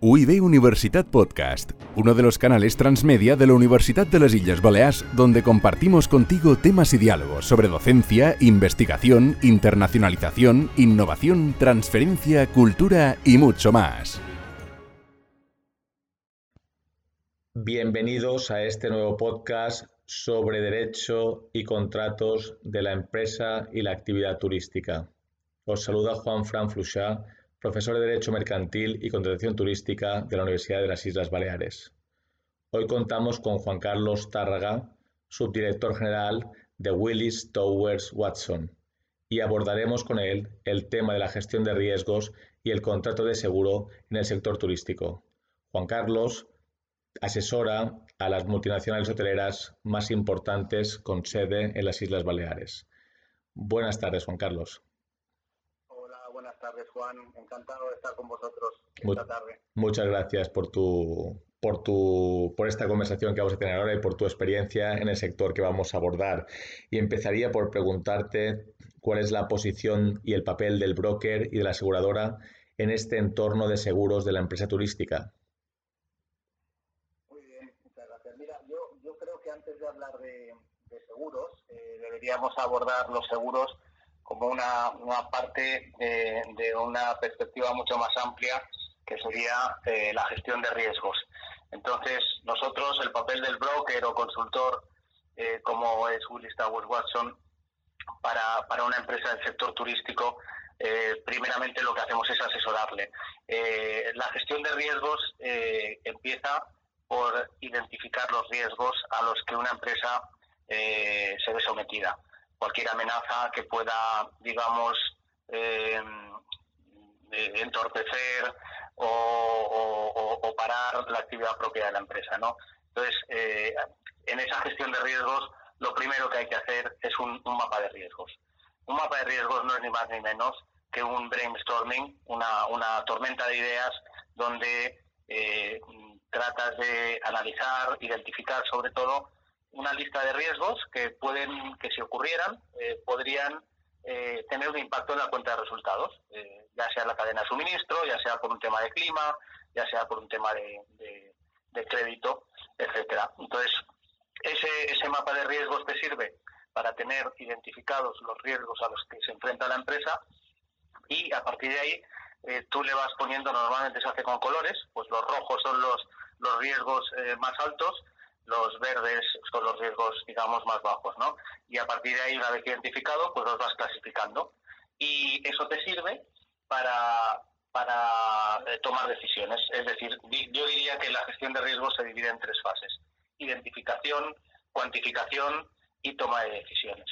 UIB Universitat Podcast, uno de los canales transmedia de la Universidad de las Islas Baleares, donde compartimos contigo temas y diálogos sobre docencia, investigación, internacionalización, innovación, transferencia, cultura y mucho más. Bienvenidos a este nuevo podcast sobre derecho y contratos de la empresa y la actividad turística. Os saluda Juan Fran Fluchá profesor de Derecho Mercantil y Contratación Turística de la Universidad de las Islas Baleares. Hoy contamos con Juan Carlos Tárraga, subdirector general de Willis Towers Watson, y abordaremos con él el tema de la gestión de riesgos y el contrato de seguro en el sector turístico. Juan Carlos asesora a las multinacionales hoteleras más importantes con sede en las Islas Baleares. Buenas tardes, Juan Carlos tardes, Juan. Encantado de estar con vosotros esta tarde. Muchas gracias por tu, por, tu, por esta conversación que vamos a tener ahora y por tu experiencia en el sector que vamos a abordar. Y empezaría por preguntarte cuál es la posición y el papel del broker y de la aseguradora en este entorno de seguros de la empresa turística. Muy bien, muchas gracias. Mira, yo, creo que antes de hablar de, seguros, eh, deberíamos abordar los seguros como una, parte de, una perspectiva mucho más amplia que sería eh, la gestión de riesgos. Entonces, nosotros, el papel del broker o consultor, eh, como es Willis Towers Watson, para, para, una empresa del sector turístico, eh, primeramente lo que hacemos es asesorarle. la gestión de riesgos empieza por identificar los riesgos a los que una empresa se ve sometida cualquier amenaza que pueda, digamos, eh, eh, entorpecer o, parar la actividad propia de la empresa, ¿no? Entonces, eh, en esa gestión de riesgos, lo primero que hay que hacer es un, mapa de riesgos. Un mapa de riesgos no es ni más ni menos que un brainstorming, una, una tormenta de ideas donde tratas de analizar, identificar sobre todo una lista de riesgos que pueden, que si ocurrieran, eh, podrían eh, tener un impacto en la cuenta de resultados, eh, ya sea la cadena de suministro, ya sea por un tema de clima, ya sea por un tema de, crédito, etcétera. Entonces, ese, ese mapa de riesgos te sirve para tener identificados los riesgos a los que se enfrenta la empresa y a partir de ahí tú le vas poniendo, normalmente se hace con colores, pues los rojos son los, los riesgos más altos, los verdes son los riesgos, digamos, más bajos, ¿no? Y a partir de ahí, una vez identificado, pues los vas clasificando. Y eso te sirve para, para eh, tomar decisiones. Es decir, yo diría que la gestión de riesgos se divide en tres fases. Identificación, cuantificación y toma de decisiones.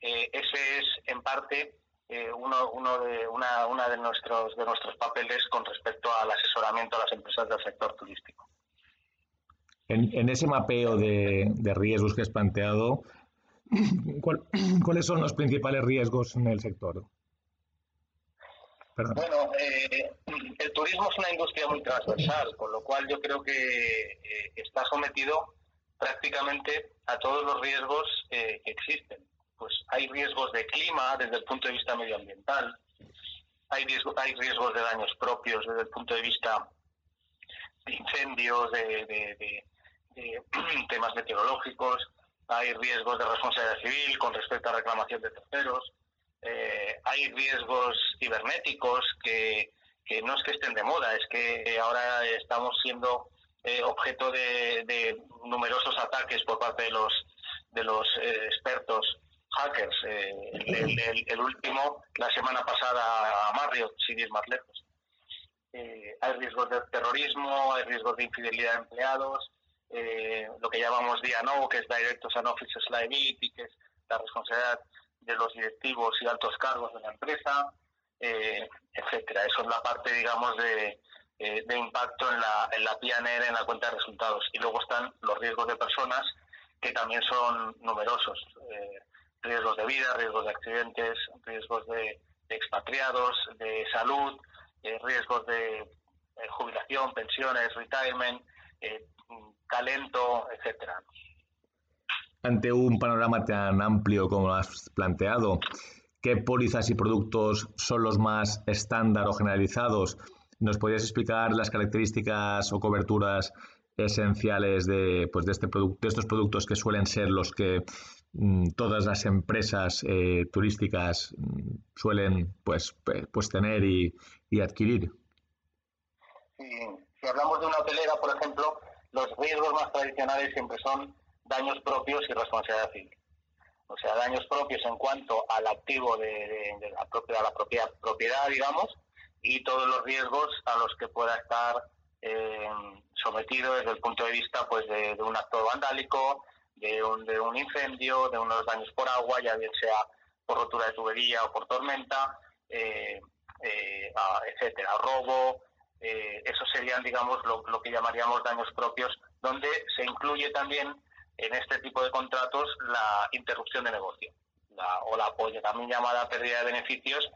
Eh, ese es, en parte, eh, uno, de, una, una de, nuestros, de nuestros papeles con respecto al asesoramiento a las empresas del sector turístico. En, ese mapeo de, riesgos que has planteado, ¿cuáles son los principales riesgos en el sector? Bueno, eh, el turismo es una industria muy transversal, con lo cual yo creo que eh, está sometido prácticamente a todos los riesgos eh, que existen. Pues hay riesgos de clima desde el punto de vista medioambiental, hay, hay riesgos de daños propios desde el punto de vista de incendios, de, temas meteorológicos, hay riesgos de responsabilidad civil con respecto a reclamación de terceros, eh, hay riesgos cibernéticos que, no es que estén de moda, es que ahora estamos siendo eh, objeto de, numerosos ataques por parte de los, de los eh, expertos hackers. El, último, la semana pasada a Marriott, sin ir más lejos. hay riesgos de terrorismo, hay riesgos de infidelidad de empleados, eh, lo que llamamos DNO, que es Directors and Officers Liability, que es la responsabilidad de los directivos y altos cargos de la empresa, eh, etcétera. Eso es la parte, digamos, de, eh, de impacto en la, en la PNR, en la cuenta de resultados. Y luego están los riesgos de personas, que también son numerosos. Eh, riesgos de vida, riesgos de accidentes, riesgos de, expatriados, de salud, riesgos de jubilación, pensiones, retirement, talento, etcétera. Ante un panorama tan amplio como lo has planteado, ¿qué pólizas y productos son los más estándar o generalizados ¿nos podrías explicar las características o coberturas esenciales de, pues de, este de estos productos que suelen ser los que mm, todas las empresas eh, turísticas mm, suelen pues, pues tener y, adquirir? si hablamos de una hotelera, los riesgos más tradicionales siempre son daños propios y responsabilidad civil. O sea, daños propios en cuanto al activo de, la, propia, propiedad, digamos, y todos los riesgos a los que pueda estar eh, sometido desde el punto de vista pues de, un acto vandálico, de un, de un incendio, de unos daños por agua, ya bien sea por rotura de tubería o por tormenta, eh, eh, etcétera, robo, eh, esos serían, digamos, lo, que llamaríamos daños propios, donde se incluye también en este tipo de contratos la interrupción de negocio o la apoyo, también llamada pérdida de beneficios,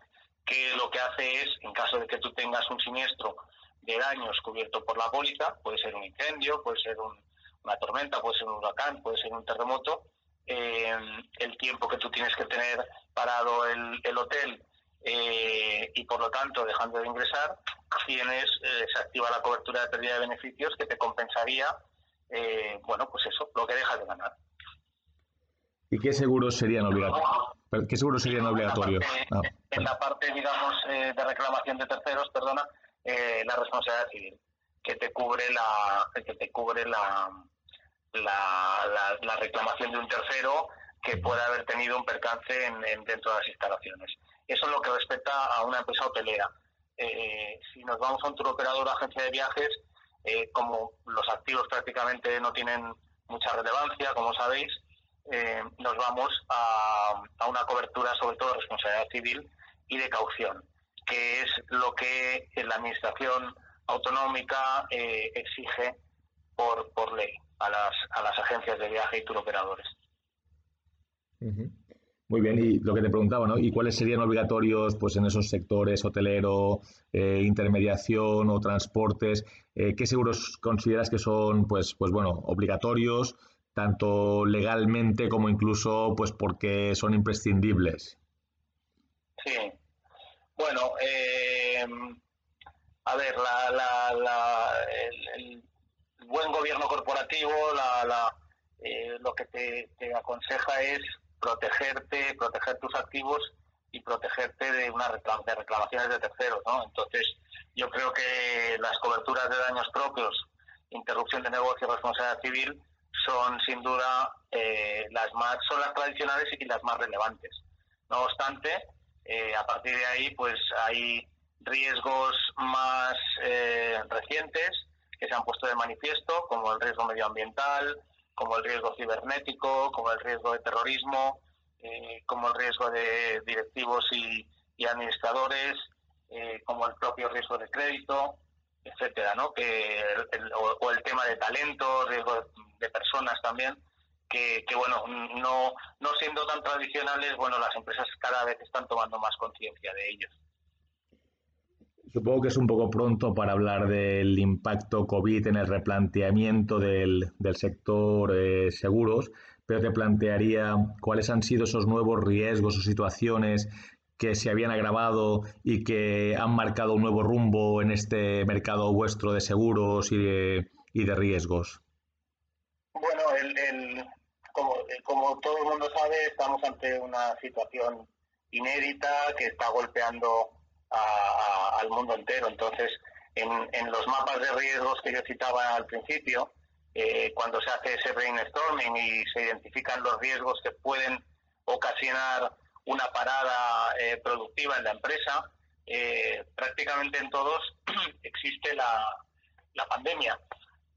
que lo que hace es, en caso de que tú tengas un siniestro de daños cubierto por la póliza, puede ser un incendio, puede ser una tormenta, puede ser un huracán, puede ser un terremoto, eh, el tiempo que tú tienes que tener parado el hotel eh, y por lo tanto dejando de ingresar, tienes, eh, se activa la cobertura de pérdida de beneficios que te compensaría, eh, bueno, pues eso, lo que dejas de ganar. ¿Y qué seguros serían obligatorios? ¿Qué seguros serían obligatorios? Ah, en la parte, digamos, de reclamación de terceros, perdona, la responsabilidad civil, que te cubre la, que te cubre la, la, la, reclamación de un tercero que pueda haber tenido un percance en, dentro de las instalaciones. Eso es lo que respecta a una empresa hotelera. Eh, si nos vamos a un tour operador o agencia de viajes, eh, como los activos prácticamente no tienen mucha relevancia, como sabéis, eh, nos vamos a, una cobertura sobre todo de responsabilidad civil y de caución, que es lo que la Administración autonómica exige por, por ley a las, a las agencias de viaje y tour operadores. Muy bien, y lo que te preguntaba, ¿no? ¿Y cuáles serían obligatorios pues en esos sectores, hotelero, eh, intermediación o transportes? Eh, ¿Qué seguros consideras que son, pues, pues bueno, obligatorios, tanto legalmente como incluso pues porque son imprescindibles? Sí. Bueno, eh, a ver, el, buen gobierno corporativo, lo que te aconseja es protegerte, proteger tus activos y protegerte de una de reclamaciones de terceros. Entonces, yo creo que las coberturas de daños propios, interrupción de negocio, responsabilidad civil, son sin duda eh, las más, son las tradicionales y las más relevantes. No obstante, eh, a partir de ahí, pues hay riesgos más eh, recientes que se han puesto de manifiesto, como el riesgo medioambiental, como el riesgo cibernético, como el riesgo de terrorismo, eh, como el riesgo de directivos y, administradores, eh, como el propio riesgo de crédito, etcétera, ¿no? Que o, el tema de talento, riesgo de, personas también, que, que, bueno, no, no siendo tan tradicionales, bueno, las empresas cada vez están tomando más conciencia de ellos. Supongo que es un poco pronto para hablar del impacto COVID en el replanteamiento del, del sector eh, seguros, pero te plantearía cuáles han sido esos nuevos riesgos o situaciones que se habían agravado y que han marcado un nuevo rumbo en este mercado vuestro de seguros y de, y de riesgos. Bueno, el, como, como todo el mundo sabe, estamos ante una situación inédita que está golpeando al mundo entero. Entonces, en, en, los mapas de riesgos que yo citaba al principio, eh, cuando se hace ese brainstorming y se identifican los riesgos que pueden ocasionar una parada eh, productiva en la empresa, eh, prácticamente en todos existe la, la pandemia.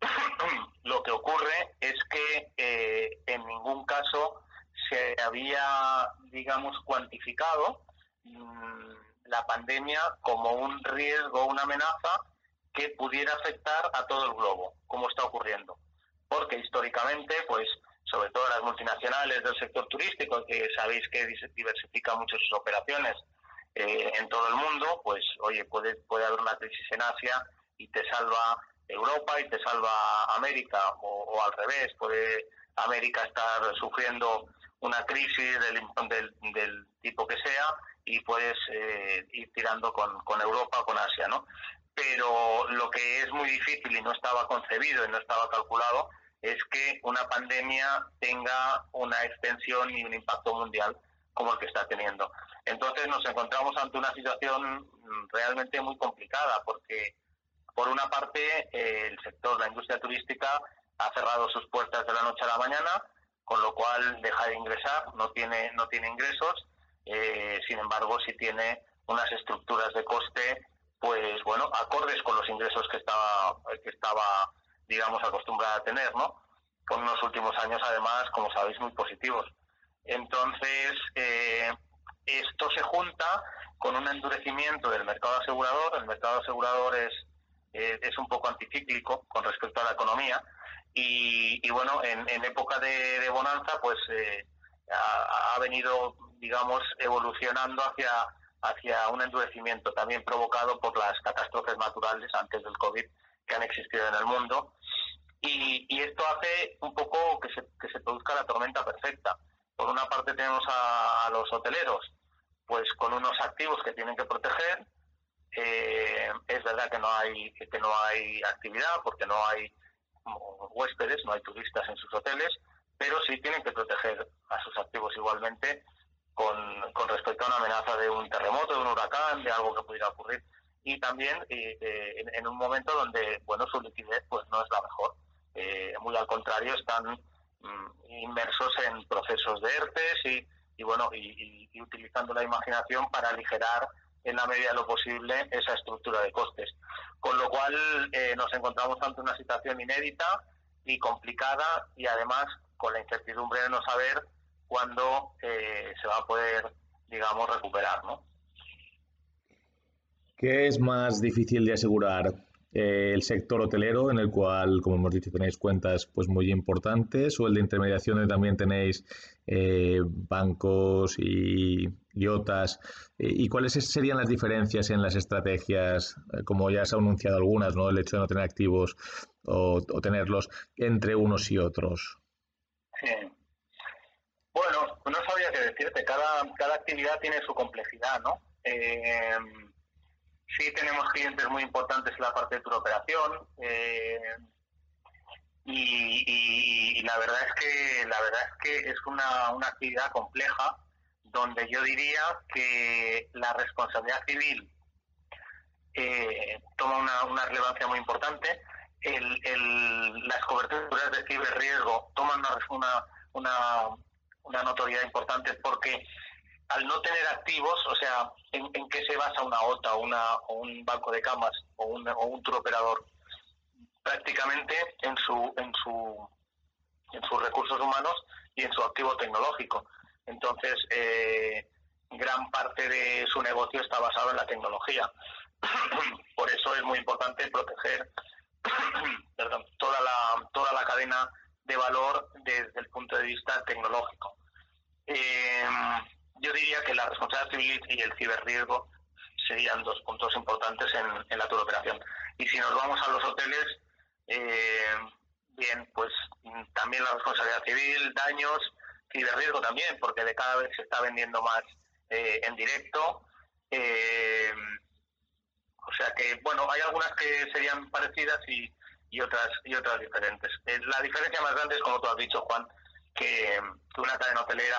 Lo que ocurre es que en ningún caso se había, digamos, cuantificado mm, la pandemia como un riesgo, una amenaza que pudiera afectar a todo el globo, como está ocurriendo. Porque históricamente, pues, sobre todo las multinacionales del sector turístico, que sabéis que diversifica mucho sus operaciones eh, en todo el mundo, pues, oye, puede, puede haber una crisis en Asia y te salva Europa y te salva América, o, al revés, puede América estar sufriendo una crisis del, del, del tipo que sea y puedes eh, ir tirando con, con Europa o con Asia, ¿no? pero lo que es muy difícil y no estaba concebido y no estaba calculado es que una pandemia tenga una extensión y un impacto mundial como el que está teniendo. Entonces nos encontramos ante una situación realmente muy complicada porque por una parte el sector, la industria turística ha cerrado sus puertas de la noche a la mañana, con lo cual deja de ingresar, no tiene, no tiene ingresos, eh, sin embargo sí tiene unas estructuras de coste, pues bueno, acordes con los ingresos que estaba, que estaba digamos, acostumbrada a tener, ¿no? Con unos últimos años, además, como sabéis, muy positivos. Entonces, eh, esto se junta con un endurecimiento del mercado asegurador. El mercado asegurador es, eh, es un poco anticíclico con respecto a la economía. Y, bueno, en, época de, bonanza, pues eh, ha, ha, venido, digamos, evolucionando hacia, hacia un endurecimiento, también provocado por las catástrofes naturales antes del COVID que han existido en el mundo. Y, esto hace un poco que se, que se produzca la tormenta perfecta. Por una parte tenemos a, los hoteleros, pues con unos activos que tienen que proteger. Eh, es verdad que no hay que no hay actividad porque no hay huéspedes, no hay turistas en sus hoteles, pero sí tienen que proteger a sus activos igualmente con, con respecto a una amenaza de un terremoto, de un huracán, de algo que pudiera ocurrir. Y también eh, eh, en, un momento donde bueno su liquidez pues no es la mejor. Eh, muy al contrario están mm, inmersos en procesos de ERTES y, bueno y, utilizando la imaginación para aligerar en la medida de lo posible esa estructura de costes. Con lo cual nos encontramos ante una situación inédita y complicada y además con la incertidumbre de no saber cuándo se va a poder digamos recuperar no ¿Qué es más difícil de asegurar? Eh, ¿El sector hotelero, en el cual, como hemos dicho, tenéis cuentas pues, muy importantes, o el de intermediación, donde también tenéis eh, bancos y, otras? Eh, ¿Y cuáles serían las diferencias en las estrategias, como ya se han anunciado algunas, ¿no? el hecho de no tener activos o, tenerlos entre unos y otros? Sí. Bueno, no sabía qué decirte, cada, cada actividad tiene su complejidad, ¿no? Sí tenemos clientes muy importantes en la parte de turoperación eh, y, la verdad es que la verdad es que es una, una actividad compleja donde yo diría que la responsabilidad civil eh, toma una, una, relevancia muy importante. El, el, las coberturas de ciberriesgo toman una, una, una notoriedad importante porque al no tener activos, o sea, ¿en, qué se basa una OTA una, o un banco de camas o un, o operador? Prácticamente en su, en, su, en sus recursos humanos y en su activo tecnológico. Entonces, eh, gran parte de su negocio está basado en la tecnología. Por eso es muy importante proteger toda, la, toda la cadena de valor desde el punto de vista tecnológico. Eh, yo diría que la responsabilidad civil y el ciberriesgo serían dos puntos importantes en, la operación. Y si nos vamos a los hoteles, eh, bien, pues también la responsabilidad civil, daños, ciberriesgo también, porque de cada vez se está vendiendo más eh, en directo. Eh, o sea que, bueno, hay algunas que serían parecidas y, y otras y otras diferentes. la diferencia más grande es, como tú has dicho, Juan, que, una cadena hotelera,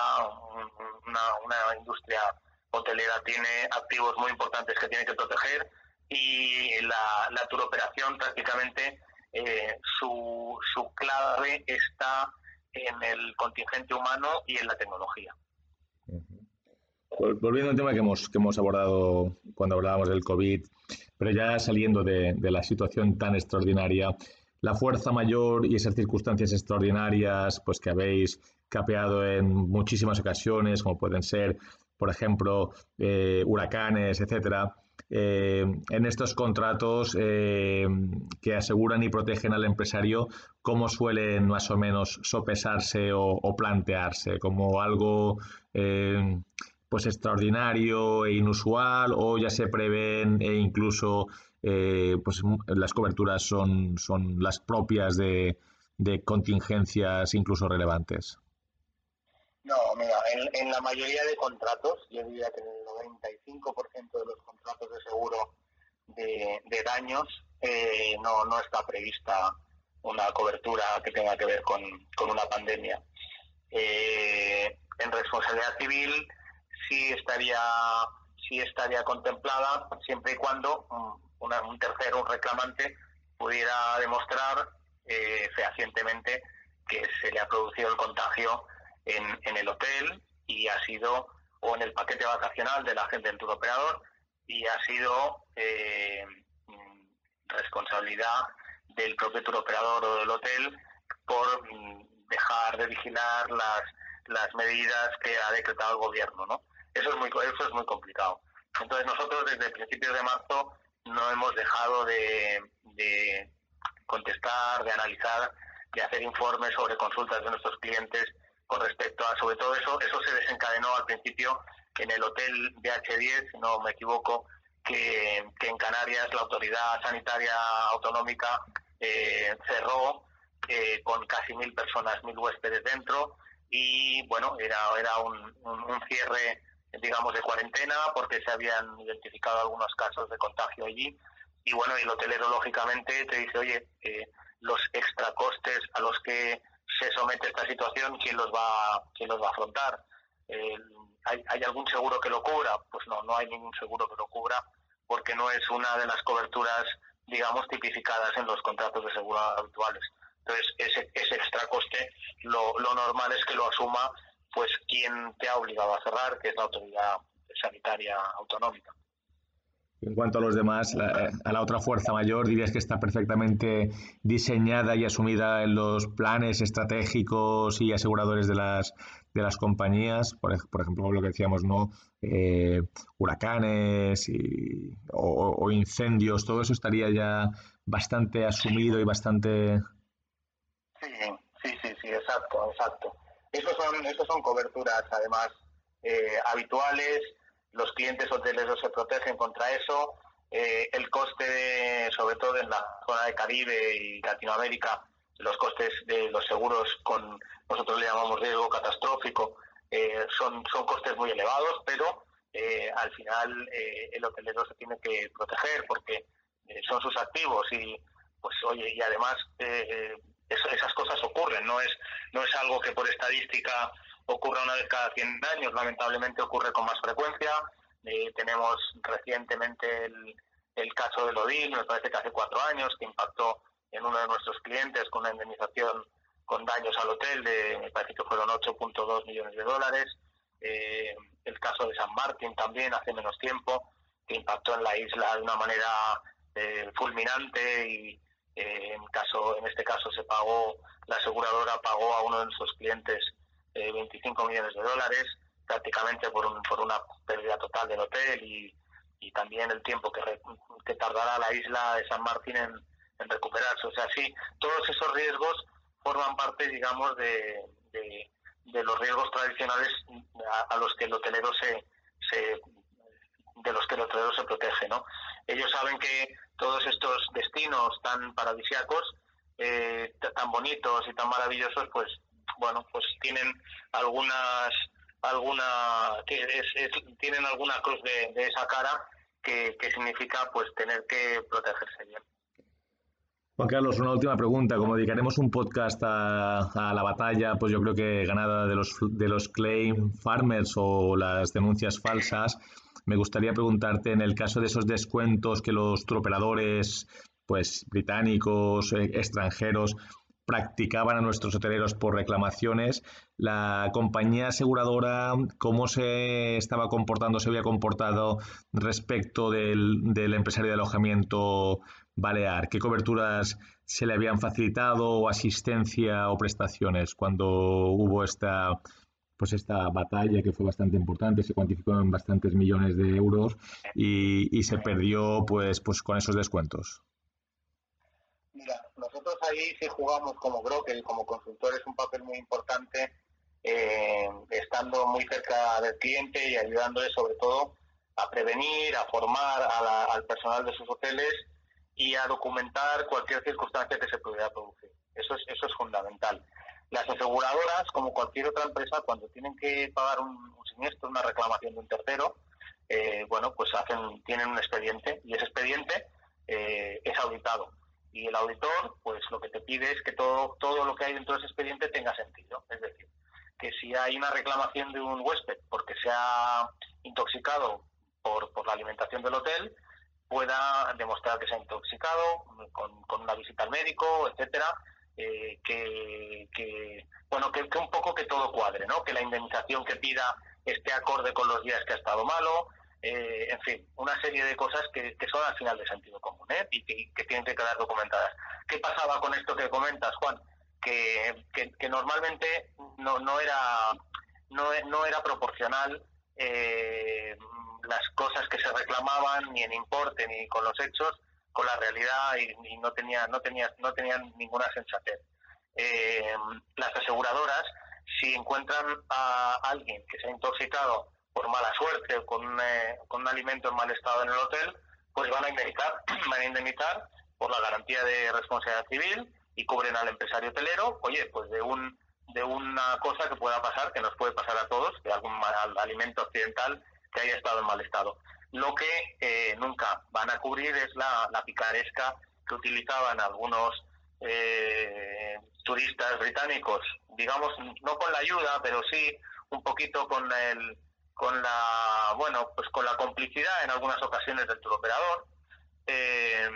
una, una industria hotelera tiene activos muy importantes que tiene que proteger y la, la turoperación prácticamente eh, su, su clave está en el contingente humano y en la tecnología. Volviendo al tema que hemos, que hemos abordado cuando hablábamos del COVID, pero ya saliendo de, de la situación tan extraordinaria, la fuerza mayor y esas circunstancias extraordinarias pues que habéis capeado en muchísimas ocasiones, como pueden ser, por ejemplo, eh, huracanes, etcétera, eh, en estos contratos eh, que aseguran y protegen al empresario, ¿cómo suelen más o menos sopesarse o, plantearse? ¿Como algo pues extraordinario e inusual o ya se prevén e incluso eh, pues las coberturas son, son las propias de, contingencias incluso relevantes? No, mira, en, la mayoría de contratos, yo diría que el 95% de los contratos de seguro de, daños, eh, no, no está prevista una cobertura que tenga que ver con, una pandemia. Eh, en responsabilidad civil sí estaría, sí estaría contemplada siempre y cuando un tercero, un reclamante, pudiera demostrar eh, fehacientemente que se le ha producido el contagio en, en, el hotel y ha sido, o en el paquete vacacional del agente del tour operador, y ha sido eh, responsabilidad del propio tour operador o del hotel por mm, dejar de vigilar las, las medidas que ha decretado el gobierno, ¿no? Eso es muy eso es muy complicado. Entonces nosotros desde principios de marzo no hemos dejado de, de contestar, de analizar, de hacer informes sobre consultas de nuestros clientes con respecto a, sobre todo eso, eso se desencadenó al principio en el hotel BH10, si no me equivoco, que, en Canarias la autoridad sanitaria autonómica eh, cerró eh, con casi mil personas, mil huéspedes dentro y bueno, era, era un, cierre digamos de cuarentena porque se habían identificado algunos casos de contagio allí y bueno, el hotelero lógicamente te dice, oye, eh, los extracostes a los que se somete esta situación, ¿quién los va, quién los va a afrontar? ¿hay, ¿Hay algún seguro que lo cubra? Pues no, no hay ningún seguro que lo cubra porque no es una de las coberturas, digamos, tipificadas en los contratos de seguro habituales. Entonces, ese, ese extra coste, lo, lo normal es que lo asuma pues quien te ha obligado a cerrar, que es la autoridad sanitaria autonómica. En cuanto a los demás, a la otra fuerza mayor, dirías que está perfectamente diseñada y asumida en los planes estratégicos y aseguradores de las, de las compañías, por, ejemplo, lo que decíamos, ¿no? Eh, huracanes y, o, incendios, todo eso estaría ya bastante asumido y bastante... Sí, sí, sí, sí, exacto, exacto. Esos son, esos son coberturas, además, eh, habituales los clientes hoteleros se protegen contra eso. Eh, el coste, sobre todo en la zona de Caribe y Latinoamérica, los costes de los seguros con nosotros le llamamos riesgo catastrófico, eh, son, son costes muy elevados, pero al final el hotelero se tiene que proteger porque son sus activos y pues oye y además esas cosas ocurren, no es no es algo que por estadística ocurre una vez cada 100 años, lamentablemente ocurre con más frecuencia. Eh, tenemos recientemente el, caso de Odil, me parece que hace cuatro años, que impactó en uno de nuestros clientes con una indemnización con daños al hotel de, me parece que fueron 8.2 millones de dólares. Eh, el caso de San Martín también hace menos tiempo, que impactó en la isla de una manera eh, fulminante y en, caso, en este caso se pagó, la aseguradora pagó a uno de nuestros clientes 25 millones de dólares, prácticamente por, un, por una pérdida total del hotel y, y también el tiempo que, que, tardará la isla de San Martín en, recuperarse. O sea, sí, todos esos riesgos forman parte, digamos, de, de, los riesgos tradicionales a, los que el hotelero se, se de los que el hotelero se protege, ¿no? Ellos saben que todos estos destinos tan paradisiacos, eh, tan bonitos y tan maravillosos, pues bueno, pues tienen algunas, alguna, tienen alguna cruz de, esa cara que, significa pues tener que protegerse bien. Juan Carlos, una última pregunta. Como dedicaremos un podcast a, la batalla, pues yo creo que ganada de los, de los claim farmers o las denuncias falsas, me gustaría preguntarte en el caso de esos descuentos que los operadores pues británicos, eh, extranjeros, practicaban a nuestros hoteleros por reclamaciones, la compañía aseguradora, cómo se estaba comportando, se había comportado respecto del, del empresario de alojamiento balear, qué coberturas se le habían facilitado o asistencia o prestaciones cuando hubo esta pues esta batalla que fue bastante importante, se cuantificó en bastantes millones de euros y, y se perdió pues, pues con esos descuentos. Mira, nosotros ahí sí jugamos como broker y como consultores un papel muy importante, eh, estando muy cerca del cliente y ayudándole sobre todo a prevenir, a formar al personal de sus hoteles y a documentar cualquier circunstancia que se pudiera producir. Eso es, eso es fundamental. Las aseguradoras, como cualquier otra empresa, cuando tienen que pagar un, siniestro, una reclamación de un tercero, eh, bueno, pues hacen, tienen un expediente y ese expediente eh, es auditado. Y el auditor, pues lo que te pide es que todo, todo lo que hay dentro de ese expediente tenga sentido. Es decir, que si hay una reclamación de un huésped porque se ha intoxicado por, por la alimentación del hotel, pueda demostrar que se ha intoxicado con, con una visita al médico, etcétera, eh, que, bueno que, un poco que todo cuadre, ¿no? Que la indemnización que pida esté acorde con los días que ha estado malo, eh, en fin, una serie de cosas que, son al final de sentido común ¿eh? y que, tienen que quedar documentadas. ¿Qué pasaba con esto que comentas, Juan? Que, que, normalmente no, no era no, no era proporcional eh, las cosas que se reclamaban ni en importe ni con los hechos con la realidad y, no tenía no tenía no tenían ninguna sensatez eh, las aseguradoras si encuentran a alguien que se ha intoxicado por mala suerte o con, eh, con un alimento en mal estado en el hotel, pues van a indemnizar, van a indemnizar por la garantía de responsabilidad civil y cubren al empresario hotelero, oye, pues de un de una cosa que pueda pasar, que nos puede pasar a todos, de algún alimento occidental que haya estado en mal estado. Lo que eh, nunca van a cubrir es la, la picaresca que utilizaban algunos eh, turistas británicos, digamos, no con la ayuda, pero sí un poquito con el, con la bueno pues con la complicidad en algunas ocasiones del tour operador eh,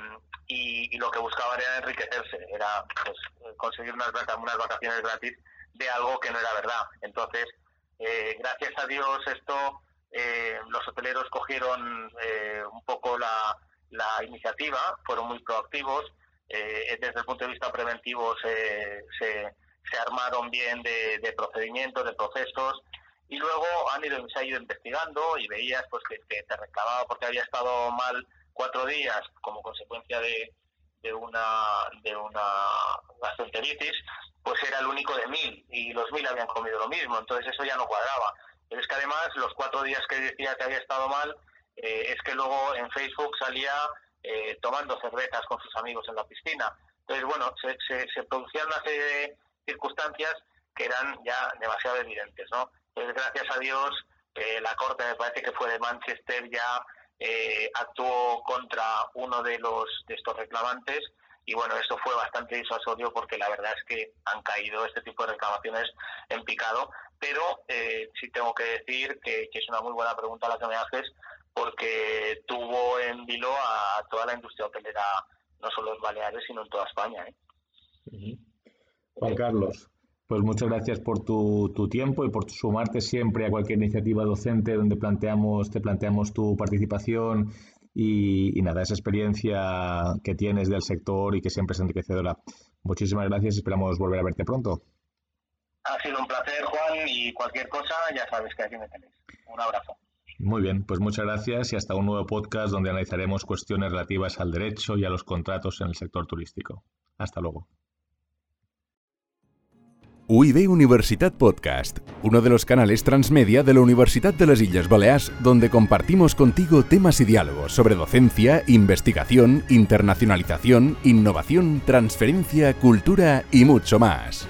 y, lo que buscaban era enriquecerse era pues, conseguir unas, unas vacaciones gratis de algo que no era verdad. Entonces eh, gracias a Dios esto eh, los hoteleros cogieron un poco la, iniciativa fueron muy proactivos desde el punto de vista preventivo se, armaron bien de, procedimientos de procesos y luego han ido, se ha ido investigando y veías pues que, te reclamaba porque había estado mal cuatro días como consecuencia de, de una de una gastroenteritis, pues era el único de mil y los mil habían comido lo mismo, entonces eso ya no cuadraba. Pero es que además los cuatro días que decía que había estado mal, eh, es que luego en Facebook salía eh, tomando cervezas con sus amigos en la piscina. Entonces, bueno, se, producían una serie de circunstancias que eran ya demasiado evidentes, ¿no? pues gracias a Dios eh, la Corte, me parece que fue de Manchester, ya actuó contra uno de los de estos reclamantes y bueno, esto fue bastante disuasorio porque la verdad es que han caído este tipo de reclamaciones en picado, pero eh, sí tengo que decir que, es una muy buena pregunta la que me haces porque tuvo en vilo a toda la industria hotelera, no solo en Baleares, sino en toda España. Juan Carlos, pues muchas gracias por tu, tiempo y por sumarte siempre a cualquier iniciativa docente donde planteamos, te planteamos tu participación y, nada, esa experiencia que tienes del sector y que siempre es enriquecedora. Muchísimas gracias y esperamos volver a verte pronto. Ha sido un placer, Juan, y cualquier cosa ya sabes que aquí me tenéis. Un abrazo. Muy bien, pues muchas gracias y hasta un nuevo podcast donde analizaremos cuestiones relativas al derecho y a los contratos en el sector turístico. Hasta luego. UIB Universitat Podcast, uno de los canales transmedia de la Universidad de las Islas Baleares, donde compartimos contigo temas y diálogos sobre docencia, investigación, internacionalización, innovación, transferencia, cultura y mucho más.